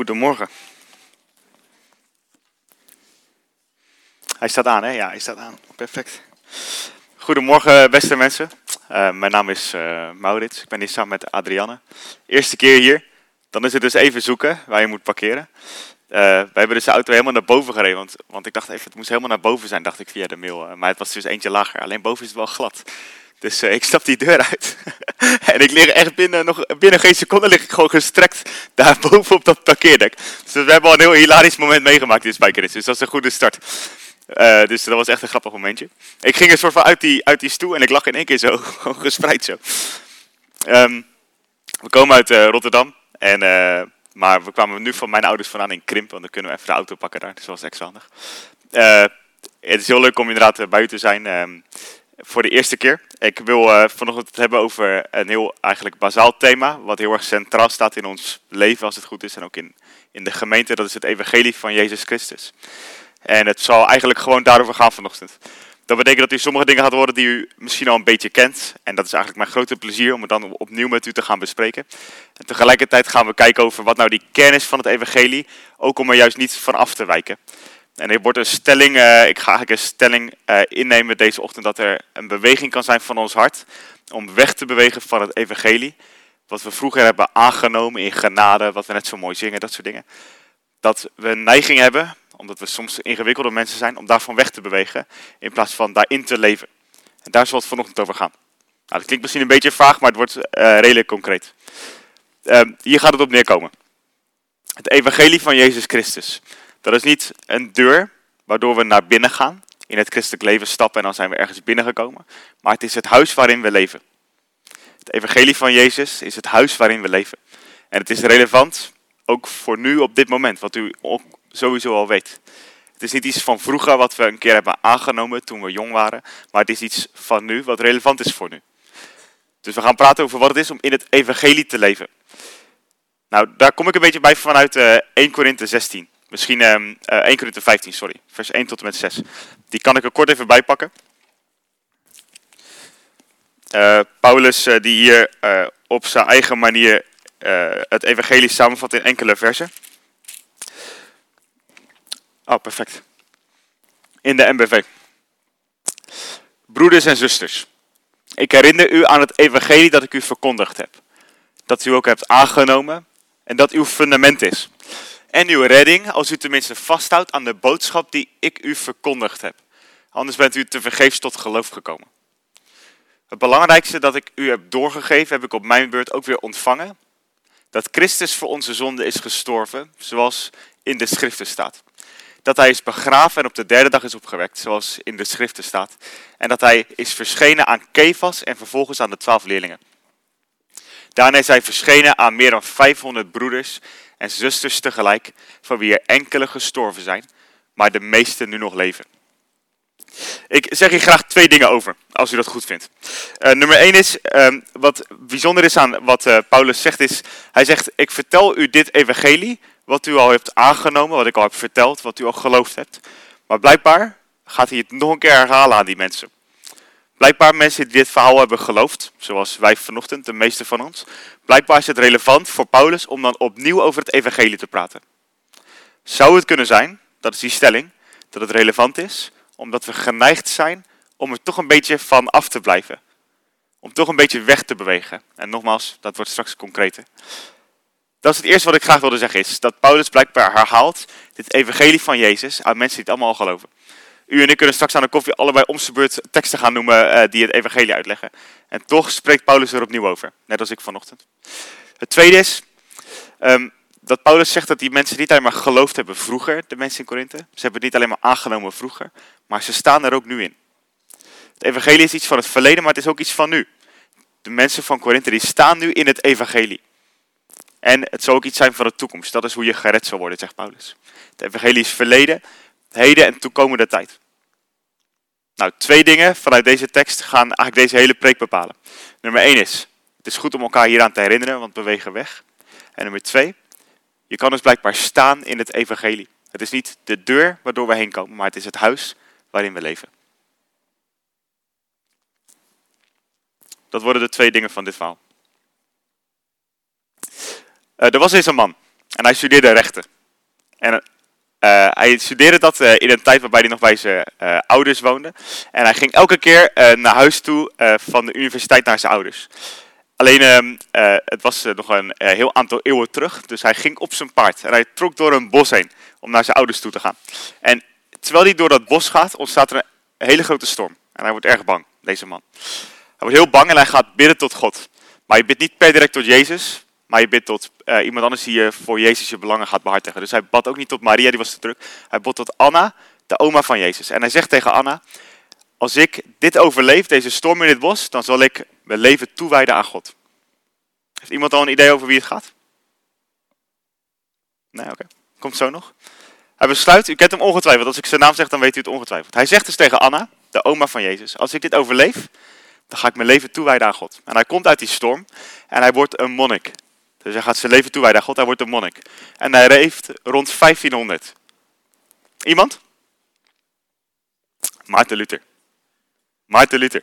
Goedemorgen. Hij staat aan, hè? Ja, hij staat aan. Perfect. Goedemorgen, beste mensen. Uh, mijn naam is uh, Maurits. Ik ben hier samen met Adrianne. Eerste keer hier. Dan is het dus even zoeken waar je moet parkeren. Uh, wij hebben dus de auto helemaal naar boven gereden. Want, want ik dacht even, het moest helemaal naar boven zijn, dacht ik via de mail. maar het was dus eentje lager. Alleen boven is het wel glad. Dus uh, ik stap die deur uit. en ik lig echt binnen, nog, binnen geen seconde lig ik gewoon gestrekt daar boven op dat parkeerdek. Dus we hebben al een heel hilarisch moment meegemaakt in Spijkeris. Dus dat is een goede start. Uh, dus dat was echt een grappig momentje. Ik ging een soort van uit die, uit die stoel en ik lag in één keer zo, gewoon gespreid zo. Um, we komen uit uh, Rotterdam. En, maar we kwamen nu van mijn ouders vandaan in Krimp, want dan kunnen we even de auto pakken daar. Dus dat was extra handig. het is heel leuk om inderdaad bij u te zijn. Um, voor de eerste keer. Ik wil uh, vanochtend het hebben over een heel eigenlijk bazaal thema, wat heel erg centraal staat in ons leven als het goed is en ook in, in de gemeente. Dat is het evangelie van Jezus Christus. En het zal eigenlijk gewoon daarover gaan vanochtend. Dat betekent dat u sommige dingen gaat horen die u misschien al een beetje kent. En dat is eigenlijk mijn grote plezier om het dan opnieuw met u te gaan bespreken. En tegelijkertijd gaan we kijken over wat nou die kennis van het evangelie, ook om er juist niet van af te wijken. En er wordt een stelling, uh, ik ga eigenlijk een stelling uh, innemen deze ochtend dat er een beweging kan zijn van ons hart om weg te bewegen van het evangelie. Wat we vroeger hebben aangenomen in genade, wat we net zo mooi zingen, dat soort dingen. Dat we een neiging hebben, omdat we soms ingewikkelde mensen zijn, om daarvan weg te bewegen in plaats van daarin te leven. En daar zal het vanochtend over gaan. Nou, dat klinkt misschien een beetje vaag, maar het wordt uh, redelijk concreet. Ehm, hier gaat het op neerkomen. Het evangelie van Jezus Christus. Dat is niet een deur waardoor we naar binnen gaan, in het christelijk leven stappen en dan zijn we ergens binnengekomen. Maar het is het huis waarin we leven. Het evangelie van Jezus is het huis waarin we leven. En het is relevant ook voor nu op dit moment, wat u sowieso al weet. Het is niet iets van vroeger wat we een keer hebben aangenomen toen we jong waren, maar het is iets van nu wat relevant is voor nu. Dus we gaan praten over wat het is om in het evangelie te leven. Nou, daar kom ik een beetje bij vanuit uh, 1 Korinthe 16. Misschien uh, uh, 1 Korinthe 15, sorry. Vers 1 tot en met 6. Die kan ik er kort even bij pakken. Uh, Paulus uh, die hier uh, op zijn eigen manier het evangelie samenvat in enkele versen. Oh, perfect. In de MBV. Broeders en zusters. Ik herinner u aan het evangelie dat ik u verkondigd heb. Dat u ook hebt aangenomen en dat uw fundament is en uw redding als u tenminste vasthoudt aan de boodschap die ik u verkondigd heb. Anders bent u te vergeefs tot geloof gekomen. Het belangrijkste dat ik u heb doorgegeven, heb ik op mijn beurt ook weer ontvangen. Dat Christus voor onze zonde is gestorven, zoals in de schriften staat. Dat hij is begraven en op de derde dag is opgewekt, zoals in de schriften staat. En dat hij is verschenen aan Kefas en vervolgens aan de twaalf leerlingen. Daarna is hij verschenen aan meer dan 500 broeders en zusters tegelijk, van wie er enkele gestorven zijn, maar de meeste nu nog leven. Ik zeg hier graag twee dingen over, als u dat goed vindt. Uh, nummer één is, um, wat bijzonder is aan wat uh, Paulus zegt, is, hij zegt, ik vertel u dit evangelie, wat u al hebt aangenomen, wat ik al heb verteld, wat u al geloofd hebt. Maar blijkbaar gaat hij het nog een keer herhalen aan die mensen. Blijkbaar mensen die dit verhaal hebben geloofd, zoals wij vanochtend, de meeste van ons. Blijkbaar is het relevant voor Paulus om dan opnieuw over het evangelie te praten. Zou het kunnen zijn, dat is die stelling, dat het relevant is, omdat we geneigd zijn om er toch een beetje van af te blijven. Om toch een beetje weg te bewegen. En nogmaals, dat wordt straks concreter. Dat is het eerste wat ik graag wilde zeggen, is dat Paulus blijkbaar herhaalt dit evangelie van Jezus aan mensen die het allemaal al geloven. U en ik kunnen straks aan de koffie allebei om zijn beurt teksten gaan noemen uh, die het evangelie uitleggen. En toch spreekt Paulus er opnieuw over, net als ik vanochtend. Het tweede is um, dat Paulus zegt dat die mensen niet alleen maar geloofd hebben vroeger, de mensen in Korinthe. Ze hebben het niet alleen maar aangenomen vroeger, maar ze staan er ook nu in. Het evangelie is iets van het verleden, maar het is ook iets van nu. De mensen van Korinthe die staan nu in het evangelie. En het zal ook iets zijn van de toekomst. Dat is hoe je gered zal worden, zegt Paulus. Het evangelie is verleden, heden en toekomende tijd. Nou, twee dingen vanuit deze tekst gaan eigenlijk deze hele preek bepalen. Nummer één is, het is goed om elkaar hieraan te herinneren, want we bewegen weg. En nummer twee, je kan dus blijkbaar staan in het evangelie. Het is niet de deur waardoor we heen komen, maar het is het huis waarin we leven. Dat worden de twee dingen van dit verhaal. Uh, er was eens een man. En hij studeerde rechten. En uh, hij studeerde dat uh, in een tijd waarbij hij nog bij zijn uh, ouders woonde. En hij ging elke keer naar huis toe van de universiteit naar zijn ouders. Alleen, ehm, het was nog een heel aantal eeuwen terug. Dus hij ging op zijn paard. En hij trok door een bos heen om naar zijn ouders toe te gaan. En terwijl hij door dat bos gaat, ontstaat er een hele grote storm. En hij wordt erg bang, deze man. Hij wordt heel bang en hij gaat bidden tot God. Maar je bidt niet per direct tot Jezus, maar je bidt tot uh, iemand anders die je voor Jezus je belangen gaat behartigen. Dus hij bad ook niet tot Maria, die was te druk. Hij bad tot Anna, de oma van Jezus. En hij zegt tegen Anna, als ik dit overleef, deze storm in dit bos, dan zal ik mijn leven toewijden aan God. Heeft iemand al een idee over wie het gaat? Nee, oké. Komt zo nog. Hij besluit, u kent hem ongetwijfeld. Als ik zijn naam zeg, dan weet u het ongetwijfeld. Hij zegt dus tegen Anna, de oma van Jezus, als ik dit overleef, dan ga ik mijn leven toewijden aan God. En hij komt uit die storm en hij wordt een monnik. Dus hij gaat zijn leven toewijden God, hij wordt een monnik. En hij leeft rond 1500. Iemand? Maarten Luther. Maarten Luther.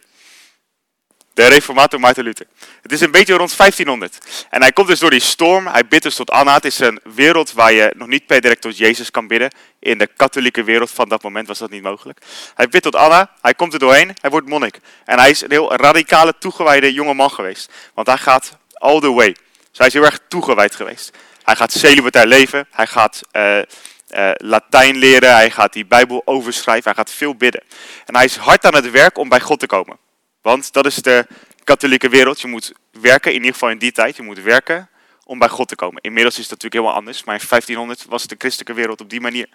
De reformator Maarten Luther. Het is een beetje rond 1500. En hij komt dus door die storm. Hij bidt dus tot Anna. Het is een wereld waar je nog niet per direct tot Jezus kan bidden. In de katholieke wereld van dat moment was dat niet mogelijk. Hij bidt tot Anna. Hij komt er doorheen. Hij wordt monnik. En hij is een heel radicale, toegewijde jonge man geweest. Want hij gaat all the way. Dus hij is heel erg toegewijd geweest. Hij gaat celibatair leven. Hij gaat uh, uh, Latijn leren. Hij gaat die Bijbel overschrijven. Hij gaat veel bidden. En hij is hard aan het werk om bij God te komen. Want dat is de katholieke wereld. Je moet werken, in ieder geval in die tijd. Je moet werken om bij God te komen. Inmiddels is dat natuurlijk helemaal anders. Maar in 1500 was de christelijke wereld op die manier.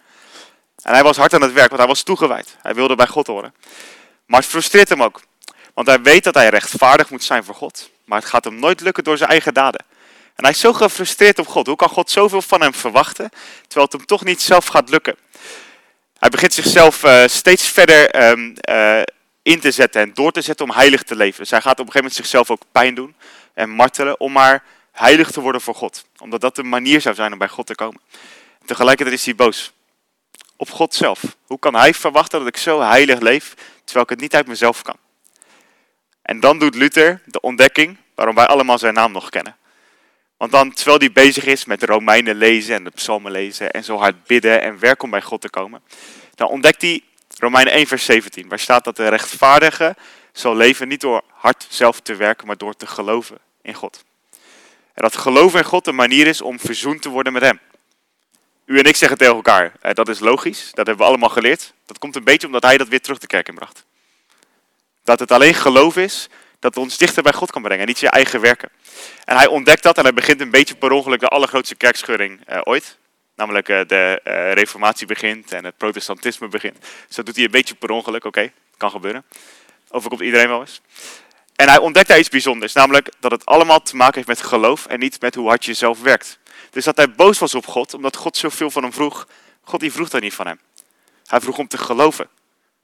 En hij was hard aan het werk, want hij was toegewijd. Hij wilde bij God horen. Maar het frustreert hem ook. Want hij weet dat hij rechtvaardig moet zijn voor God. Maar het gaat hem nooit lukken door zijn eigen daden. Hij is zo gefrustreerd op God. Hoe kan God zoveel van hem verwachten, terwijl het hem toch niet zelf gaat lukken? Hij begint zichzelf uh, steeds verder um, uh, in te zetten en door te zetten om heilig te leven. Dus hij gaat op een gegeven moment zichzelf ook pijn doen en martelen om maar heilig te worden voor God. Omdat dat de manier zou zijn om bij God te komen. En tegelijkertijd is hij boos op God zelf. Hoe kan hij verwachten dat ik zo heilig leef, terwijl ik het niet uit mezelf kan? En dan doet Luther de ontdekking waarom wij allemaal zijn naam nog kennen. Want dan, terwijl hij bezig is met de Romeinen lezen en de psalmen lezen en zo hard bidden en werken om bij God te komen, dan ontdekt hij Romeinen 1 vers 17, waar staat dat de rechtvaardige zal leven niet door hard zelf te werken, maar door te geloven in God. En dat geloven in God een manier is om verzoend te worden met Hem. U en ik zeggen tegen elkaar, eh, dat is logisch, dat hebben we allemaal geleerd. Dat komt een beetje omdat Hij dat weer terug de kerk inbracht. Dat het alleen geloof is dat ons dichter bij God kan brengen, niet je eigen werken. En hij ontdekt dat en hij begint een beetje per ongeluk de allergrootste kerkscheuring uh, ooit. Namelijk uh, de uh, reformatie begint en het protestantisme begint. Dus dat doet hij een beetje per ongeluk, oké, kan gebeuren. Overkomt iedereen wel eens. En hij ontdekt daar iets bijzonders, namelijk dat het allemaal te maken heeft met geloof en niet met hoe hard je zelf werkt. Dus dat hij boos was op God, omdat God zoveel van hem vroeg. God die vroeg dat niet van hem. Hij vroeg om te geloven.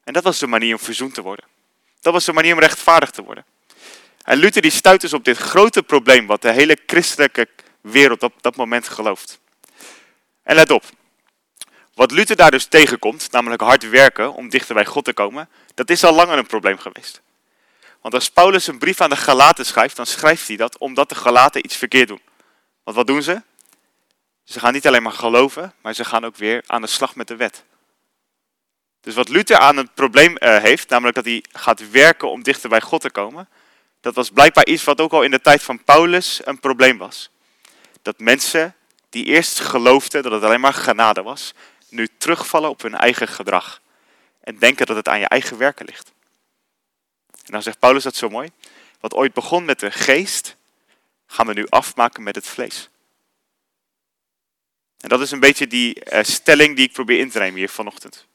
En dat was de manier om verzoend te worden. Dat was de manier om rechtvaardig te worden. En Luther die stuit dus op dit grote probleem wat de hele christelijke wereld op dat moment gelooft. En let op, wat Luther daar dus tegenkomt, namelijk hard werken om dichter bij God te komen, dat is al langer een probleem geweest. Want als Paulus een brief aan de Galaten schrijft, dan schrijft hij dat omdat de Galaten iets verkeerd doen. Want wat doen ze? Ze gaan niet alleen maar geloven, maar ze gaan ook weer aan de slag met de wet. Dus wat Luther aan het probleem uh, heeft, namelijk dat hij gaat werken om dichter bij God te komen, dat was blijkbaar iets wat ook al in de tijd van Paulus een probleem was. Dat mensen die eerst geloofden dat het alleen maar genade was, nu terugvallen op hun eigen gedrag. En denken dat het aan je eigen werken ligt. En dan zegt Paulus dat zo mooi. Wat ooit begon met de geest, gaan we nu afmaken met het vlees. En dat is een beetje die uh, stelling die ik probeer in te nemen hier vanochtend.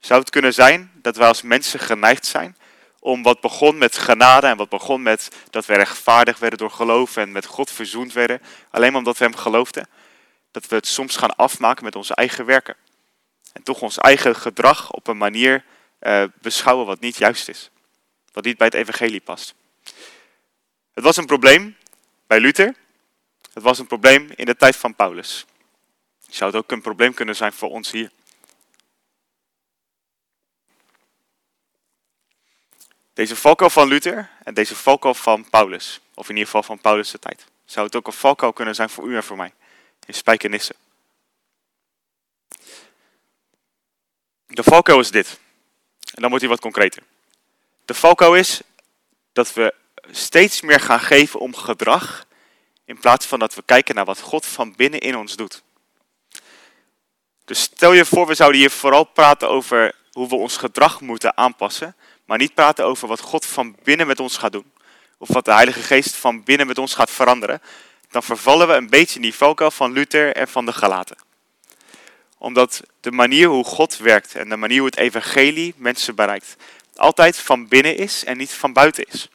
Zou het kunnen zijn dat wij als mensen geneigd zijn om wat begon met genade en wat begon met dat we rechtvaardig werden door geloof en met God verzoend werden, alleen maar omdat we hem geloofden, dat we het soms gaan afmaken met onze eigen werken. En toch ons eigen gedrag op een manier uh, beschouwen wat niet juist is. Wat niet bij het evangelie past. Het was een probleem bij Luther. Het was een probleem in de tijd van Paulus. Zou het ook een probleem kunnen zijn voor ons hier? Deze valkuil van Luther en deze valkuil van Paulus, of in ieder geval van Paulus' tijd, zou het ook een valkuil kunnen zijn voor u en voor mij. in Spijkenisse. De valkuil is dit. En dan wordt hij wat concreter. De valkuil is dat we steeds meer gaan geven om gedrag, in plaats van dat we kijken naar wat God van binnen in ons doet. Dus stel je voor, we zouden hier vooral praten over hoe we ons gedrag moeten aanpassen, maar niet praten over wat God van binnen met ons gaat doen. Of wat de Heilige Geest van binnen met ons gaat veranderen. Dan vervallen we een beetje in die valkuil van Luther en van de Galaten. Omdat de manier hoe God werkt en de manier hoe het evangelie mensen bereikt, altijd van binnen is en niet van buiten is.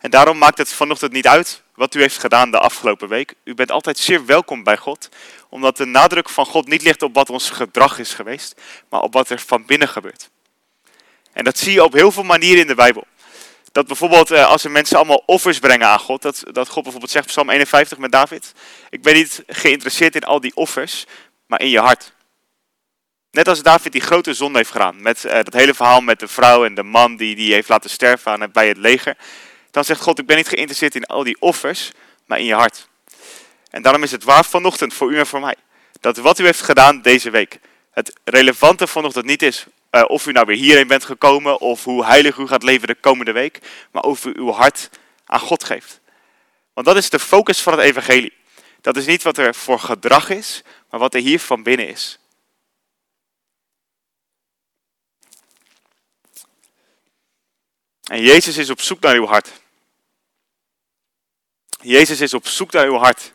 En daarom maakt het vanochtend niet uit wat u heeft gedaan de afgelopen week. U bent altijd zeer welkom bij God, omdat de nadruk van God niet ligt op wat ons gedrag is geweest, maar op wat er van binnen gebeurt. En dat zie je op heel veel manieren in de Bijbel. Dat bijvoorbeeld eh, als er mensen allemaal offers brengen aan God, dat, dat God bijvoorbeeld zegt, Psalm 51 met David, ik ben niet geïnteresseerd in al die offers, maar in je hart. Net als David die grote zonde heeft gedaan, met uh, dat hele verhaal met de vrouw en de man die die heeft laten sterven bij het leger. Dan zegt God, ik ben niet geïnteresseerd in al die offers, maar in je hart. En daarom is het waar vanochtend voor u en voor mij, dat wat u heeft gedaan deze week, het relevante vanochtend niet is uh, of u nou weer hierheen bent gekomen of hoe heilig u gaat leven de komende week, maar of u uw hart aan God geeft. Want dat is de focus van het evangelie. Dat is niet wat er voor gedrag is, maar wat er hier van binnen is. En Jezus is op zoek naar uw hart. Jezus is op zoek naar uw hart.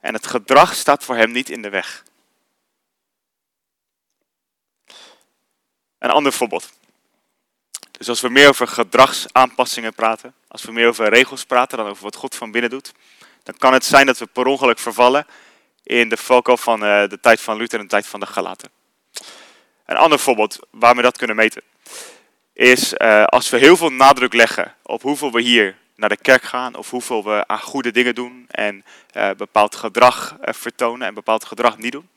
En het gedrag staat voor hem niet in de weg. Een ander voorbeeld. Dus als we meer over gedragsaanpassingen praten, als we meer over regels praten dan over wat God van binnen doet, dan kan het zijn dat we per ongeluk vervallen in de valkuil van uh, de tijd van Luther en de tijd van de Galaten. Een ander voorbeeld waar we dat kunnen meten, is uh, als we heel veel nadruk leggen op hoeveel we hier naar de kerk gaan of hoeveel we aan goede dingen doen en uh, bepaald gedrag vertonen en bepaald gedrag niet doen,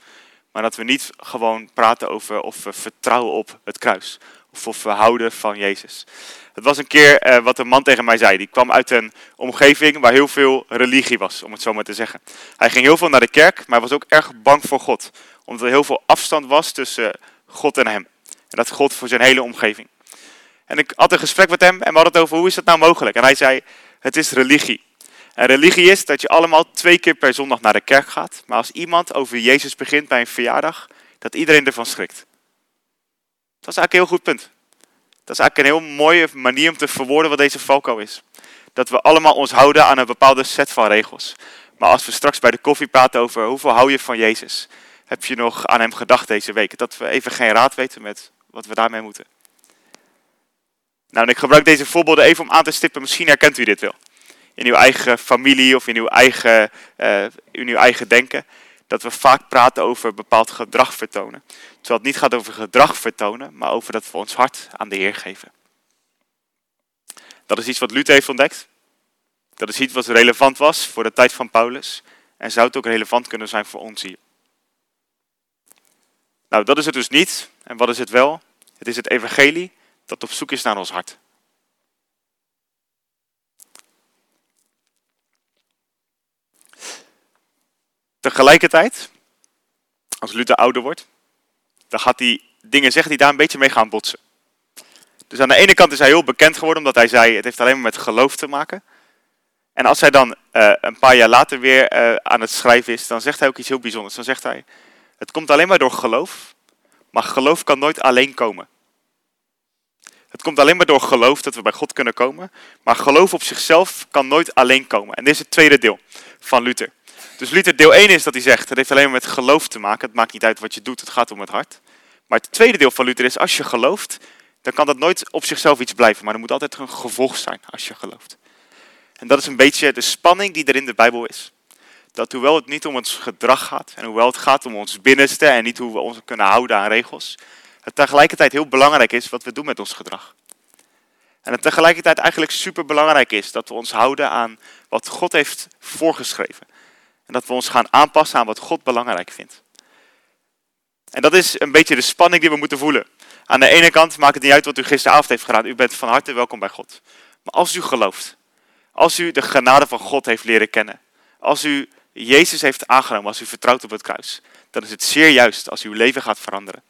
maar dat we niet gewoon praten over of we vertrouwen op het kruis. Of we houden van Jezus. Het was een keer uh, wat een man tegen mij zei. Die kwam uit een omgeving waar heel veel religie was, om het zo maar te zeggen. Hij ging heel veel naar de kerk, maar hij was ook erg bang voor God. Omdat er heel veel afstand was tussen God en hem. En dat God voor zijn hele omgeving. En ik had een gesprek met hem en we hadden het over hoe is dat nou mogelijk. En hij zei, het is religie. En religie is dat je allemaal twee keer per zondag naar de kerk gaat. Maar als iemand over Jezus begint bij een verjaardag, dat iedereen ervan schrikt. Dat is eigenlijk een heel goed punt. Dat is eigenlijk een heel mooie manier om te verwoorden wat deze valko is. Dat we allemaal ons houden aan een bepaalde set van regels. Maar als we straks bij de koffie praten over hoeveel hou je van Jezus, heb je nog aan hem gedacht deze week? Dat we even geen raad weten met wat we daarmee moeten. Nou, en ik gebruik deze voorbeelden even om aan te stippen, misschien herkent u dit wel in uw eigen familie of in uw eigen, uh, in uw eigen denken, dat we vaak praten over bepaald gedrag vertonen. Terwijl het niet gaat over gedrag vertonen, maar over dat we ons hart aan de Heer geven. Dat is iets wat Luther heeft ontdekt. Dat is iets wat relevant was voor de tijd van Paulus. En zou het ook relevant kunnen zijn voor ons hier. Nou, dat is het dus niet. En wat is het wel? Het is het evangelie dat op zoek is naar ons hart. Tegelijkertijd, als Luther ouder wordt, dan gaat hij dingen zeggen die daar een beetje mee gaan botsen. Dus aan de ene kant is hij heel bekend geworden omdat hij zei, het heeft alleen maar met geloof te maken. En als hij dan uh, een paar jaar later weer uh, aan het schrijven is, dan zegt hij ook iets heel bijzonders. Dan zegt hij, het komt alleen maar door geloof, maar geloof kan nooit alleen komen. Het komt alleen maar door geloof dat we bij God kunnen komen, maar geloof op zichzelf kan nooit alleen komen. En dit is het tweede deel van Luther. Dus Luther deel 1 is dat hij zegt, het heeft alleen maar met geloof te maken. Het maakt niet uit wat je doet, het gaat om het hart. Maar het tweede deel van Luther is, als je gelooft, dan kan dat nooit op zichzelf iets blijven. Maar er moet altijd een gevolg zijn als je gelooft. En dat is een beetje de spanning die er in de Bijbel is. Dat hoewel het niet om ons gedrag gaat, en hoewel het gaat om ons binnenste en niet hoe we ons kunnen houden aan regels, het tegelijkertijd heel belangrijk is wat we doen met ons gedrag. En het tegelijkertijd eigenlijk super belangrijk is dat we ons houden aan wat God heeft voorgeschreven. En dat we ons gaan aanpassen aan wat God belangrijk vindt. En dat is een beetje de spanning die we moeten voelen. Aan de ene kant maakt het niet uit wat u gisteravond heeft gedaan. U bent van harte welkom bij God. Maar als u gelooft, als u de genade van God heeft leren kennen, als u Jezus heeft aangenomen als u vertrouwt op het kruis, dan is het zeer juist als uw leven gaat veranderen.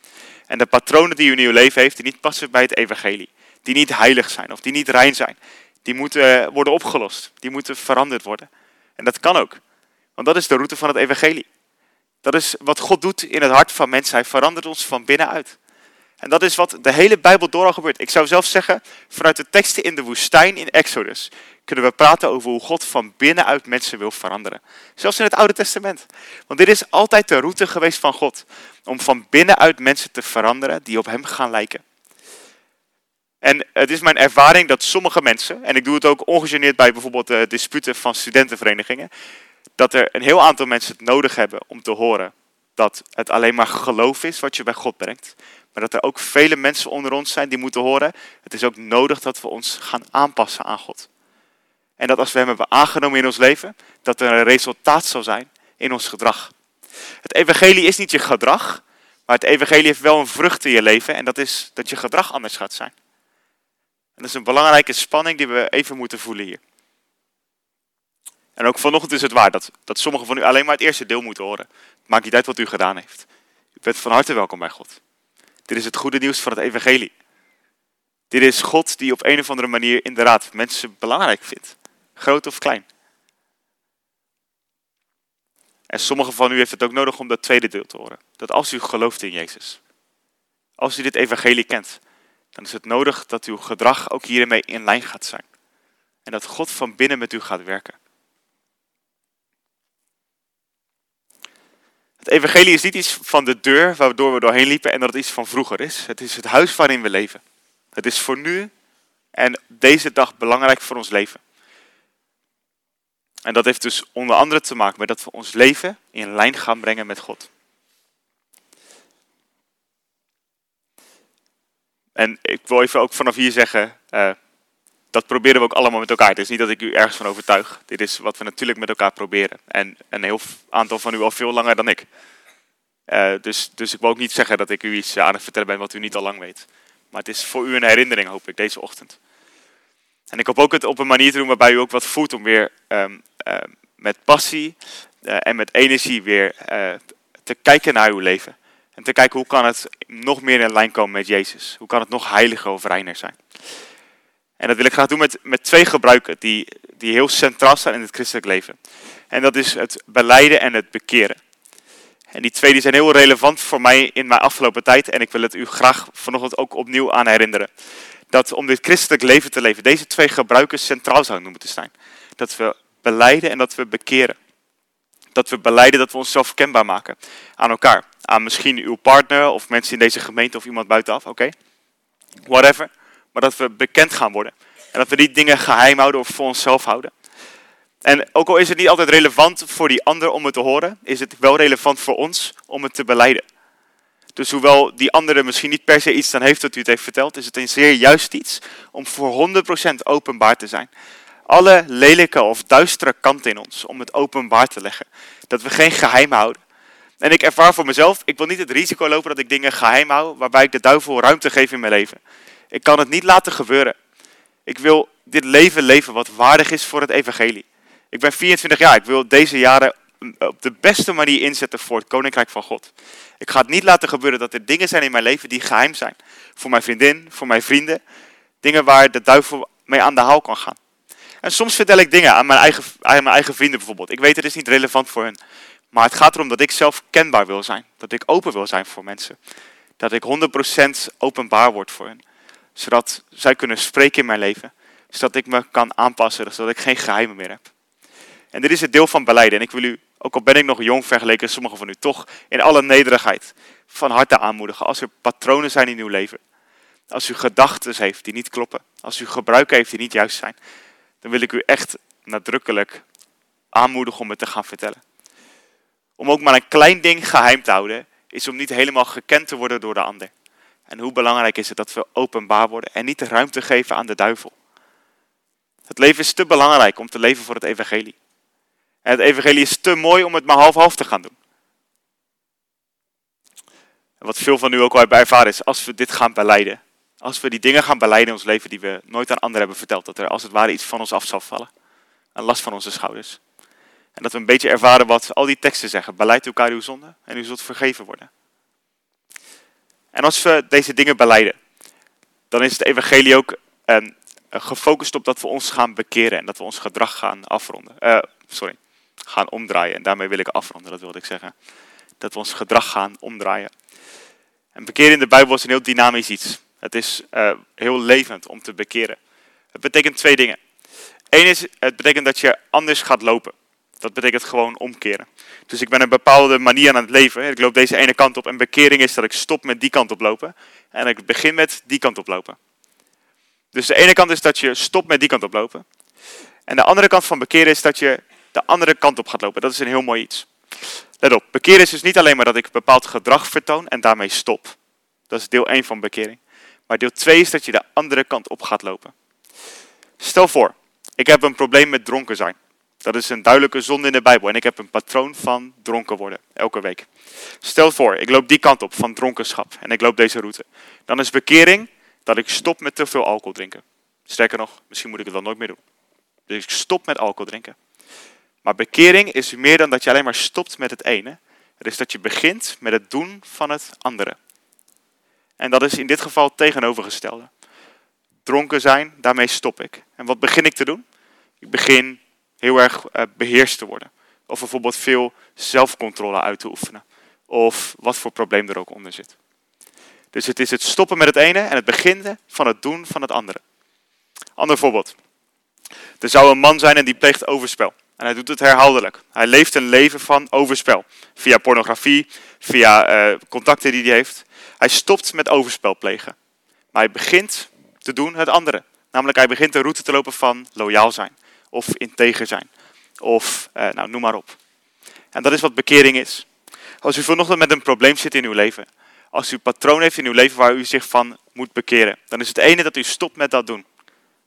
En de patronen die u in uw leven heeft, die niet passen bij het evangelie, die niet heilig zijn of die niet rein zijn, die moeten worden opgelost, die moeten veranderd worden. En dat kan ook, want dat is de route van het evangelie. Dat is wat God doet in het hart van mensen. Hij verandert ons van binnenuit. En dat is wat de hele Bijbel door al gebeurt. Ik zou zelf zeggen, vanuit de teksten in de woestijn in Exodus kunnen we praten over hoe God van binnenuit mensen wil veranderen. Zelfs in het Oude Testament. Want dit is altijd de route geweest van God. Om van binnenuit mensen te veranderen die op Hem gaan lijken. En het is mijn ervaring dat sommige mensen, en ik doe het ook ongegeneerd bij bijvoorbeeld de disputen van studentenverenigingen, dat er een heel aantal mensen het nodig hebben om te horen dat het alleen maar geloof is wat je bij God brengt. Maar dat er ook vele mensen onder ons zijn die moeten horen, het is ook nodig dat we ons gaan aanpassen aan God. En dat als we Hem hebben aangenomen in ons leven, dat er een resultaat zal zijn in ons gedrag. Het evangelie is niet je gedrag, maar het evangelie heeft wel een vrucht in je leven en dat is dat je gedrag anders gaat zijn. En dat is een belangrijke spanning die we even moeten voelen hier. En ook vanochtend is het waar dat, dat sommigen van u alleen maar het eerste deel moeten horen. Maakt niet uit wat u gedaan heeft. U bent van harte welkom bij God. Dit is het goede nieuws van het evangelie. Dit is God die op een of andere manier inderdaad mensen belangrijk vindt. Groot of klein. En sommigen van u heeft het ook nodig om dat tweede deel te horen. Dat als u gelooft in Jezus. Als u dit evangelie kent. Dan is het nodig dat uw gedrag ook hiermee in lijn gaat zijn. En dat God van binnen met u gaat werken. Het evangelie is niet iets van de deur waardoor we doorheen liepen en dat het iets van vroeger is. Het is het huis waarin we leven. Het is voor nu en deze dag belangrijk voor ons leven. En dat heeft dus onder andere te maken met dat we ons leven in lijn gaan brengen met God. En ik wil even ook vanaf hier zeggen, uh, dat proberen we ook allemaal met elkaar. Het is niet dat ik u ergens van overtuig. Dit is wat we natuurlijk met elkaar proberen. En een heel aantal van u al veel langer dan ik. Uh, dus, dus ik wil ook niet zeggen dat ik u iets aan het vertellen ben wat u niet al lang weet. Maar het is voor u een herinnering, hoop ik, deze ochtend. En ik hoop ook het op een manier te doen waarbij u ook wat voelt om weer um, uh, met passie uh, en met energie weer te kijken naar uw leven. En te kijken hoe kan het nog meer in lijn komen met Jezus. Hoe kan het nog heiliger of reiner zijn. En dat wil ik graag doen met, met twee gebruiken die, die heel centraal staan in het christelijk leven. En dat is het beleiden en het bekeren. En die twee die zijn heel relevant voor mij in mijn afgelopen tijd. En ik wil het u graag vanochtend ook opnieuw aan herinneren. Dat om dit christelijk leven te leven, deze twee gebruiken centraal zouden moeten staan. Dat we beleiden en dat we bekeren. Dat we beleiden dat we onszelf kenbaar maken aan elkaar. Aan misschien uw partner of mensen in deze gemeente of iemand buitenaf, oké? Whatever maar dat we bekend gaan worden. En dat we die dingen geheim houden of voor onszelf houden. En ook al is het niet altijd relevant voor die ander om het te horen, is het wel relevant voor ons om het te beleiden. Dus hoewel die andere misschien niet per se iets dan heeft dat u het heeft verteld, is het een zeer juist iets om voor 100% openbaar te zijn. Alle lelijke of duistere kanten in ons, om het openbaar te leggen. Dat we geen geheim houden. En ik ervaar voor mezelf, ik wil niet het risico lopen dat ik dingen geheim hou, waarbij ik de duivel ruimte geef in mijn leven. Ik kan het niet laten gebeuren. Ik wil dit leven leven wat waardig is voor het evangelie. Ik ben 24 jaar. Ik wil deze jaren op de beste manier inzetten voor het koninkrijk van God. Ik ga het niet laten gebeuren dat er dingen zijn in mijn leven die geheim zijn. Voor mijn vriendin, voor mijn vrienden. Dingen waar de duivel mee aan de haal kan gaan. En soms vertel ik dingen aan mijn eigen, aan mijn eigen vrienden bijvoorbeeld. Ik weet het is niet relevant voor hen. Maar het gaat erom dat ik zelf kenbaar wil zijn. Dat ik open wil zijn voor mensen. Dat ik 100% openbaar word voor hen zodat zij kunnen spreken in mijn leven. Zodat ik me kan aanpassen, zodat ik geen geheimen meer heb. En dit is het deel van beleiden. En ik wil u, ook al ben ik nog jong vergeleken sommigen van u, toch in alle nederigheid van harte aanmoedigen. Als er patronen zijn in uw leven. Als u gedachten heeft die niet kloppen. Als u gebruiken heeft die niet juist zijn. Dan wil ik u echt nadrukkelijk aanmoedigen om het te gaan vertellen. Om ook maar een klein ding geheim te houden, is om niet helemaal gekend te worden door de ander. En hoe belangrijk is het dat we openbaar worden en niet de ruimte geven aan de duivel. Het leven is te belangrijk om te leven voor het evangelie. En het evangelie is te mooi om het maar half-half te gaan doen. En wat veel van u ook al hebben ervaren is, als we dit gaan beleiden. Als we die dingen gaan beleiden in ons leven die we nooit aan anderen hebben verteld. Dat er als het ware iets van ons af zal vallen. Een last van onze schouders. En dat we een beetje ervaren wat al die teksten zeggen. Beleid elkaar uw zonde en u zult vergeven worden. En als we deze dingen beleiden, dan is het evangelie ook uh, gefocust op dat we ons gaan bekeren en dat we ons gedrag gaan afronden. Uh, sorry, gaan omdraaien. En daarmee wil ik afronden, dat wilde ik zeggen. Dat we ons gedrag gaan omdraaien. En bekeren in de Bijbel is een heel dynamisch iets. Het is uh, heel levend om te bekeren. Het betekent twee dingen. Eén is, het betekent dat je anders gaat lopen. Dat betekent gewoon omkeren. Dus ik ben een bepaalde manier aan het leven. Ik loop deze ene kant op. En bekering is dat ik stop met die kant op lopen. En ik begin met die kant op lopen. Dus de ene kant is dat je stopt met die kant op lopen. En de andere kant van bekeren is dat je de andere kant op gaat lopen. Dat is een heel mooi iets. Let op, bekeren is dus niet alleen maar dat ik bepaald gedrag vertoon en daarmee stop. Dat is deel 1 van bekering. Maar deel 2 is dat je de andere kant op gaat lopen. Stel voor, ik heb een probleem met dronken zijn. Dat is een duidelijke zonde in de Bijbel. En ik heb een patroon van dronken worden, elke week. Stel voor, ik loop die kant op van dronkenschap en ik loop deze route. Dan is bekering dat ik stop met te veel alcohol drinken. Sterker nog, misschien moet ik het wel nooit meer doen. Dus ik stop met alcohol drinken. Maar bekering is meer dan dat je alleen maar stopt met het ene. Het is dat je begint met het doen van het andere. En dat is in dit geval het tegenovergestelde. Dronken zijn, daarmee stop ik. En wat begin ik te doen? Ik begin heel erg uh, beheerst te worden. Of bijvoorbeeld veel zelfcontrole uit te oefenen. Of wat voor probleem er ook onder zit. Dus het is het stoppen met het ene en het beginnen van het doen van het andere. Ander voorbeeld. Er zou een man zijn en die pleegt overspel. En hij doet het herhaaldelijk. Hij leeft een leven van overspel. Via pornografie, via uh, contacten die hij heeft. Hij stopt met overspel plegen. Maar hij begint te doen het andere. Namelijk hij begint de route te lopen van loyaal zijn. Of integer zijn. Of uh, nou, noem maar op. En dat is wat bekering is. Als u vanochtend met een probleem zit in uw leven. Als u patroon heeft in uw leven waar u zich van moet bekeren. Dan is het ene dat u stopt met dat doen.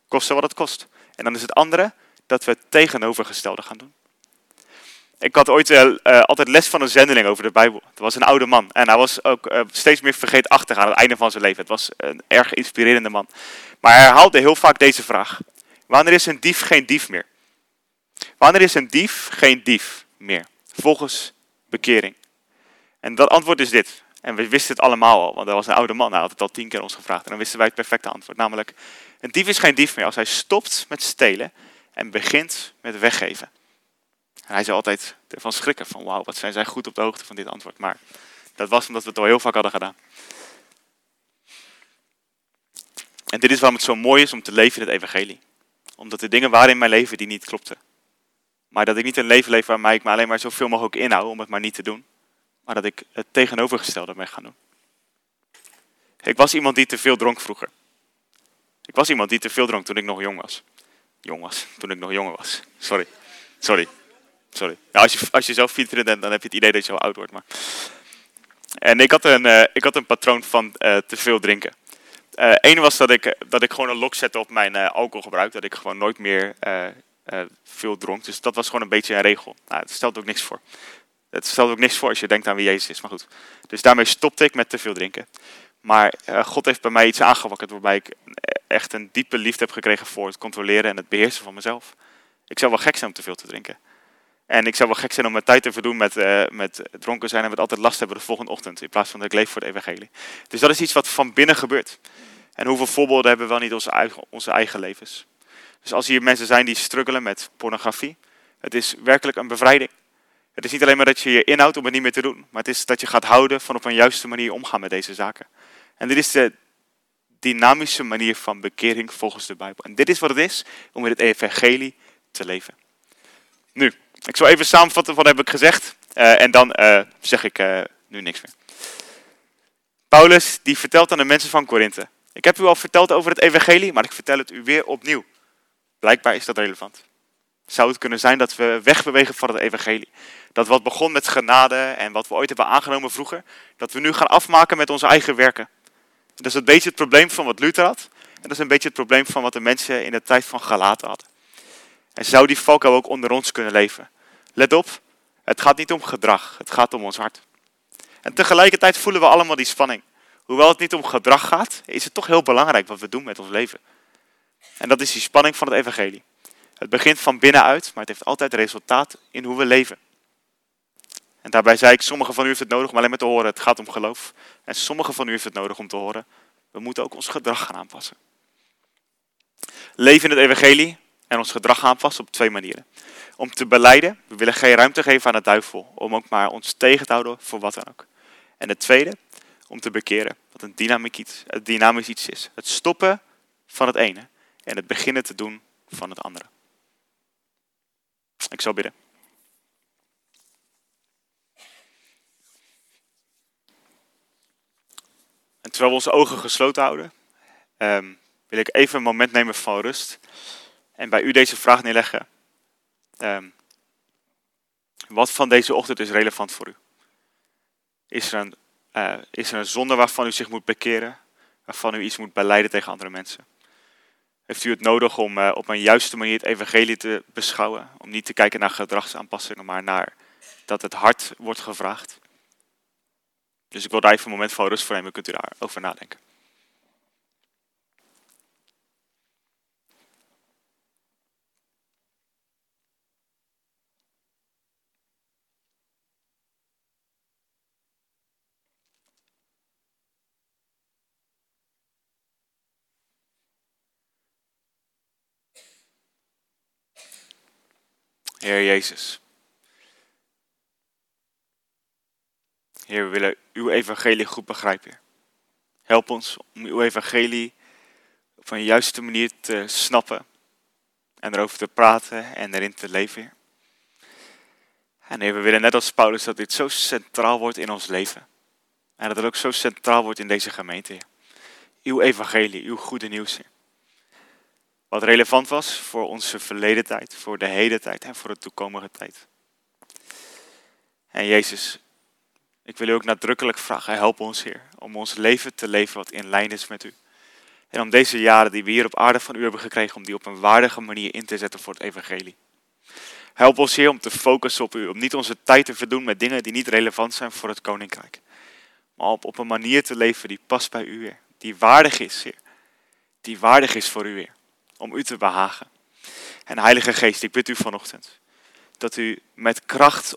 Koste wat het kost. En dan is het andere dat we het tegenovergestelde gaan doen. Ik had ooit uh, altijd les van een zendeling over de Bijbel. Het was een oude man. En hij was ook steeds meer vergeetachtig aan het einde van zijn leven. Het was een erg inspirerende man. Maar hij herhaalde heel vaak deze vraag. Wanneer is een dief geen dief meer? Wanneer is een dief geen dief meer? Volgens bekering. En dat antwoord is dit. En we wisten het allemaal al, want dat was een oude man. Hij had het al tien keer ons gevraagd. En dan wisten wij het perfecte antwoord. Namelijk, een dief is geen dief meer als hij stopt met stelen en begint met weggeven. En hij zou altijd ervan schrikken van wauw, wat zijn zij goed op de hoogte van dit antwoord. Maar dat was omdat we het al heel vaak hadden gedaan. En dit is waarom het zo mooi is om te leven in het evangelie. Omdat de dingen waren in mijn leven die niet klopten. Maar dat ik niet een leven leef waarmee ik me alleen maar zoveel mogelijk inhoud om het maar niet te doen. Maar dat ik het tegenovergestelde ben gaan doen. Ik was iemand die te veel dronk vroeger. Ik was iemand die te veel dronk toen ik nog jong was jong was. Toen ik nog jonger was. Sorry. Sorry. Sorry. als, je, als je zelf 24 bent, dan heb je het idee dat je al oud wordt. Maar... En ik had een, uh, ik had een patroon van uh, te veel drinken. Eén eh, was dat ik, dat ik gewoon een lok zette op mijn alcoholgebruik. Dat ik gewoon nooit meer veel dronk. Dus dat was gewoon een beetje een regel. Nou, het stelt ook niks voor. Het stelt ook niks voor als je denkt aan wie Jezus is. Maar goed. Dus daarmee stopte ik met te veel drinken. Maar God heeft bij mij iets aangewakkerd waarbij ik echt een diepe liefde heb gekregen voor het controleren en het beheersen van mezelf. Ik zou wel gek zijn om te veel te drinken. En ik zou wel gek zijn om mijn tijd te verdoen met, uh, met dronken zijn en met altijd last hebben de volgende ochtend. In plaats van dat ik leef voor de evangelie. Dus dat is iets wat van binnen gebeurt. En hoeveel voorbeelden hebben we wel niet onze eigen, onze eigen levens. Dus als hier mensen zijn die struggelen met pornografie. Het is werkelijk een bevrijding. Het is niet alleen maar dat je je inhoudt om het niet meer te doen. Maar het is dat je gaat houden van op een juiste manier omgaan met deze zaken. En dit is de, dynamische manier van bekering volgens de Bijbel. En dit is wat het is om in het evangelie te leven. Nu, ik zal even samenvatten wat heb ik gezegd. Uh, en dan uh, zeg ik uh, nu niks meer. Paulus die vertelt aan de mensen van Korinthe. Ik heb u al verteld over het evangelie, maar ik vertel het u weer opnieuw. Blijkbaar is dat relevant. Zou het kunnen zijn dat we wegbewegen van het evangelie? Dat wat begon met genade en wat we ooit hebben aangenomen vroeger, dat we nu gaan afmaken met onze eigen werken. Dat is een beetje het probleem van wat Luther had. En dat is een beetje het probleem van wat de mensen in de tijd van Galaten hadden. En zou die valkuil ook onder ons kunnen leven? Let op, het gaat niet om gedrag, het gaat om ons hart. En tegelijkertijd voelen we allemaal die spanning. Hoewel het niet om gedrag gaat, is het toch heel belangrijk wat we doen met ons leven. En dat is die spanning van het evangelie. Het begint van binnenuit, maar het heeft altijd resultaat in hoe we leven. En daarbij zei ik, sommigen van u heeft het nodig om alleen maar te horen, het gaat om geloof. En sommigen van u heeft het nodig om te horen, we moeten ook ons gedrag gaan aanpassen. Leven in het evangelie en ons gedrag aanpassen op twee manieren. Om te beleiden, we willen geen ruimte geven aan de duivel, om ook maar ons tegen te houden voor wat dan ook. En het tweede, om te bekeren, wat een dynamisch iets, dynamisch iets is. Het stoppen van het ene en het beginnen te doen van het andere. Ik zal bidden. En terwijl we onze ogen gesloten houden, ehm, wil ik even een moment nemen van rust en bij u deze vraag neerleggen. Um, wat van deze ochtend is relevant voor u? Is er, een, uh, is er een zonde waarvan u zich moet bekeren, waarvan u iets moet beleiden tegen andere mensen? Heeft u het nodig om uh, op een juiste manier het evangelie te beschouwen? Om niet te kijken naar gedragsaanpassingen, maar naar dat het hart wordt gevraagd? Dus ik wil daar even een moment van rust voor nemen, kunt u daarover nadenken. Heer Jezus. Heer, we willen uw evangelie goed begrijpen. Help ons om uw evangelie op een juiste manier te snappen en erover te praten en erin te leven. En Heer, we willen net als Paulus dat dit zo centraal wordt in ons leven. En dat het ook zo centraal wordt in deze gemeente. Uw evangelie, uw goede nieuws. Wat relevant was voor onze verleden tijd, voor de heden tijd en voor de toekomende tijd. En Jezus, ik wil u ook nadrukkelijk vragen, help ons Heer, om ons leven te leven wat in lijn is met u. En om deze jaren die we hier op aarde van u hebben gekregen, om die op een waardige manier in te zetten voor het evangelie. Help ons Heer om te focussen op u, om niet onze tijd te verdoen met dingen die niet relevant zijn voor het koninkrijk. Maar op, op een manier te leven die past bij u Heer, die waardig is Heer. Die waardig is voor u Heer om u te behagen. En Heilige Geest, ik bid u vanochtend dat u met kracht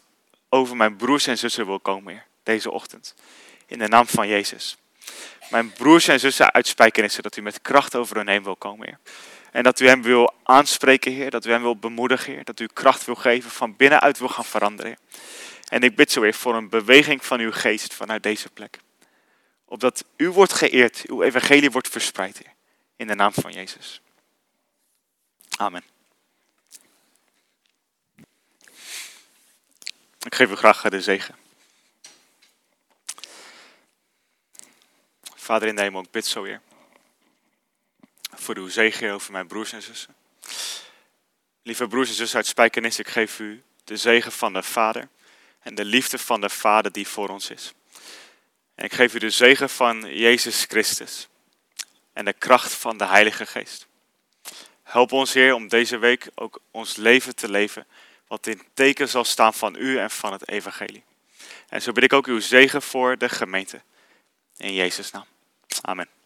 over mijn broers en zussen wil komen, Heer, deze ochtend. In de naam van Jezus. Mijn broers en zussen uit Spijkenissen, dat u met kracht over hun heen wil komen, Heer. En dat u hem wil aanspreken, Heer. Dat u hem wil bemoedigen, Heer. Dat u kracht wil geven, van binnenuit wil gaan veranderen. En ik bid zo weer voor een beweging van uw geest vanuit deze plek. Opdat u wordt geëerd, uw evangelie wordt verspreid, Heer. In de naam van Jezus. Amen. Ik geef u graag de zegen. Vader in de hemel, ik bid zo weer. Voor uw zegen over mijn broers en zussen. Lieve broers en zussen uit Spijkenis, ik geef u de zegen van de Vader. En de liefde van de Vader die voor ons is. En ik geef u de zegen van Jezus Christus. En de kracht van de Heilige Geest. Help ons, Heer, om deze week ook ons leven te leven, wat in teken zal staan van U en van het Evangelie. En zo bid ik ook uw zegen voor de gemeente. In Jezus' naam. Amen.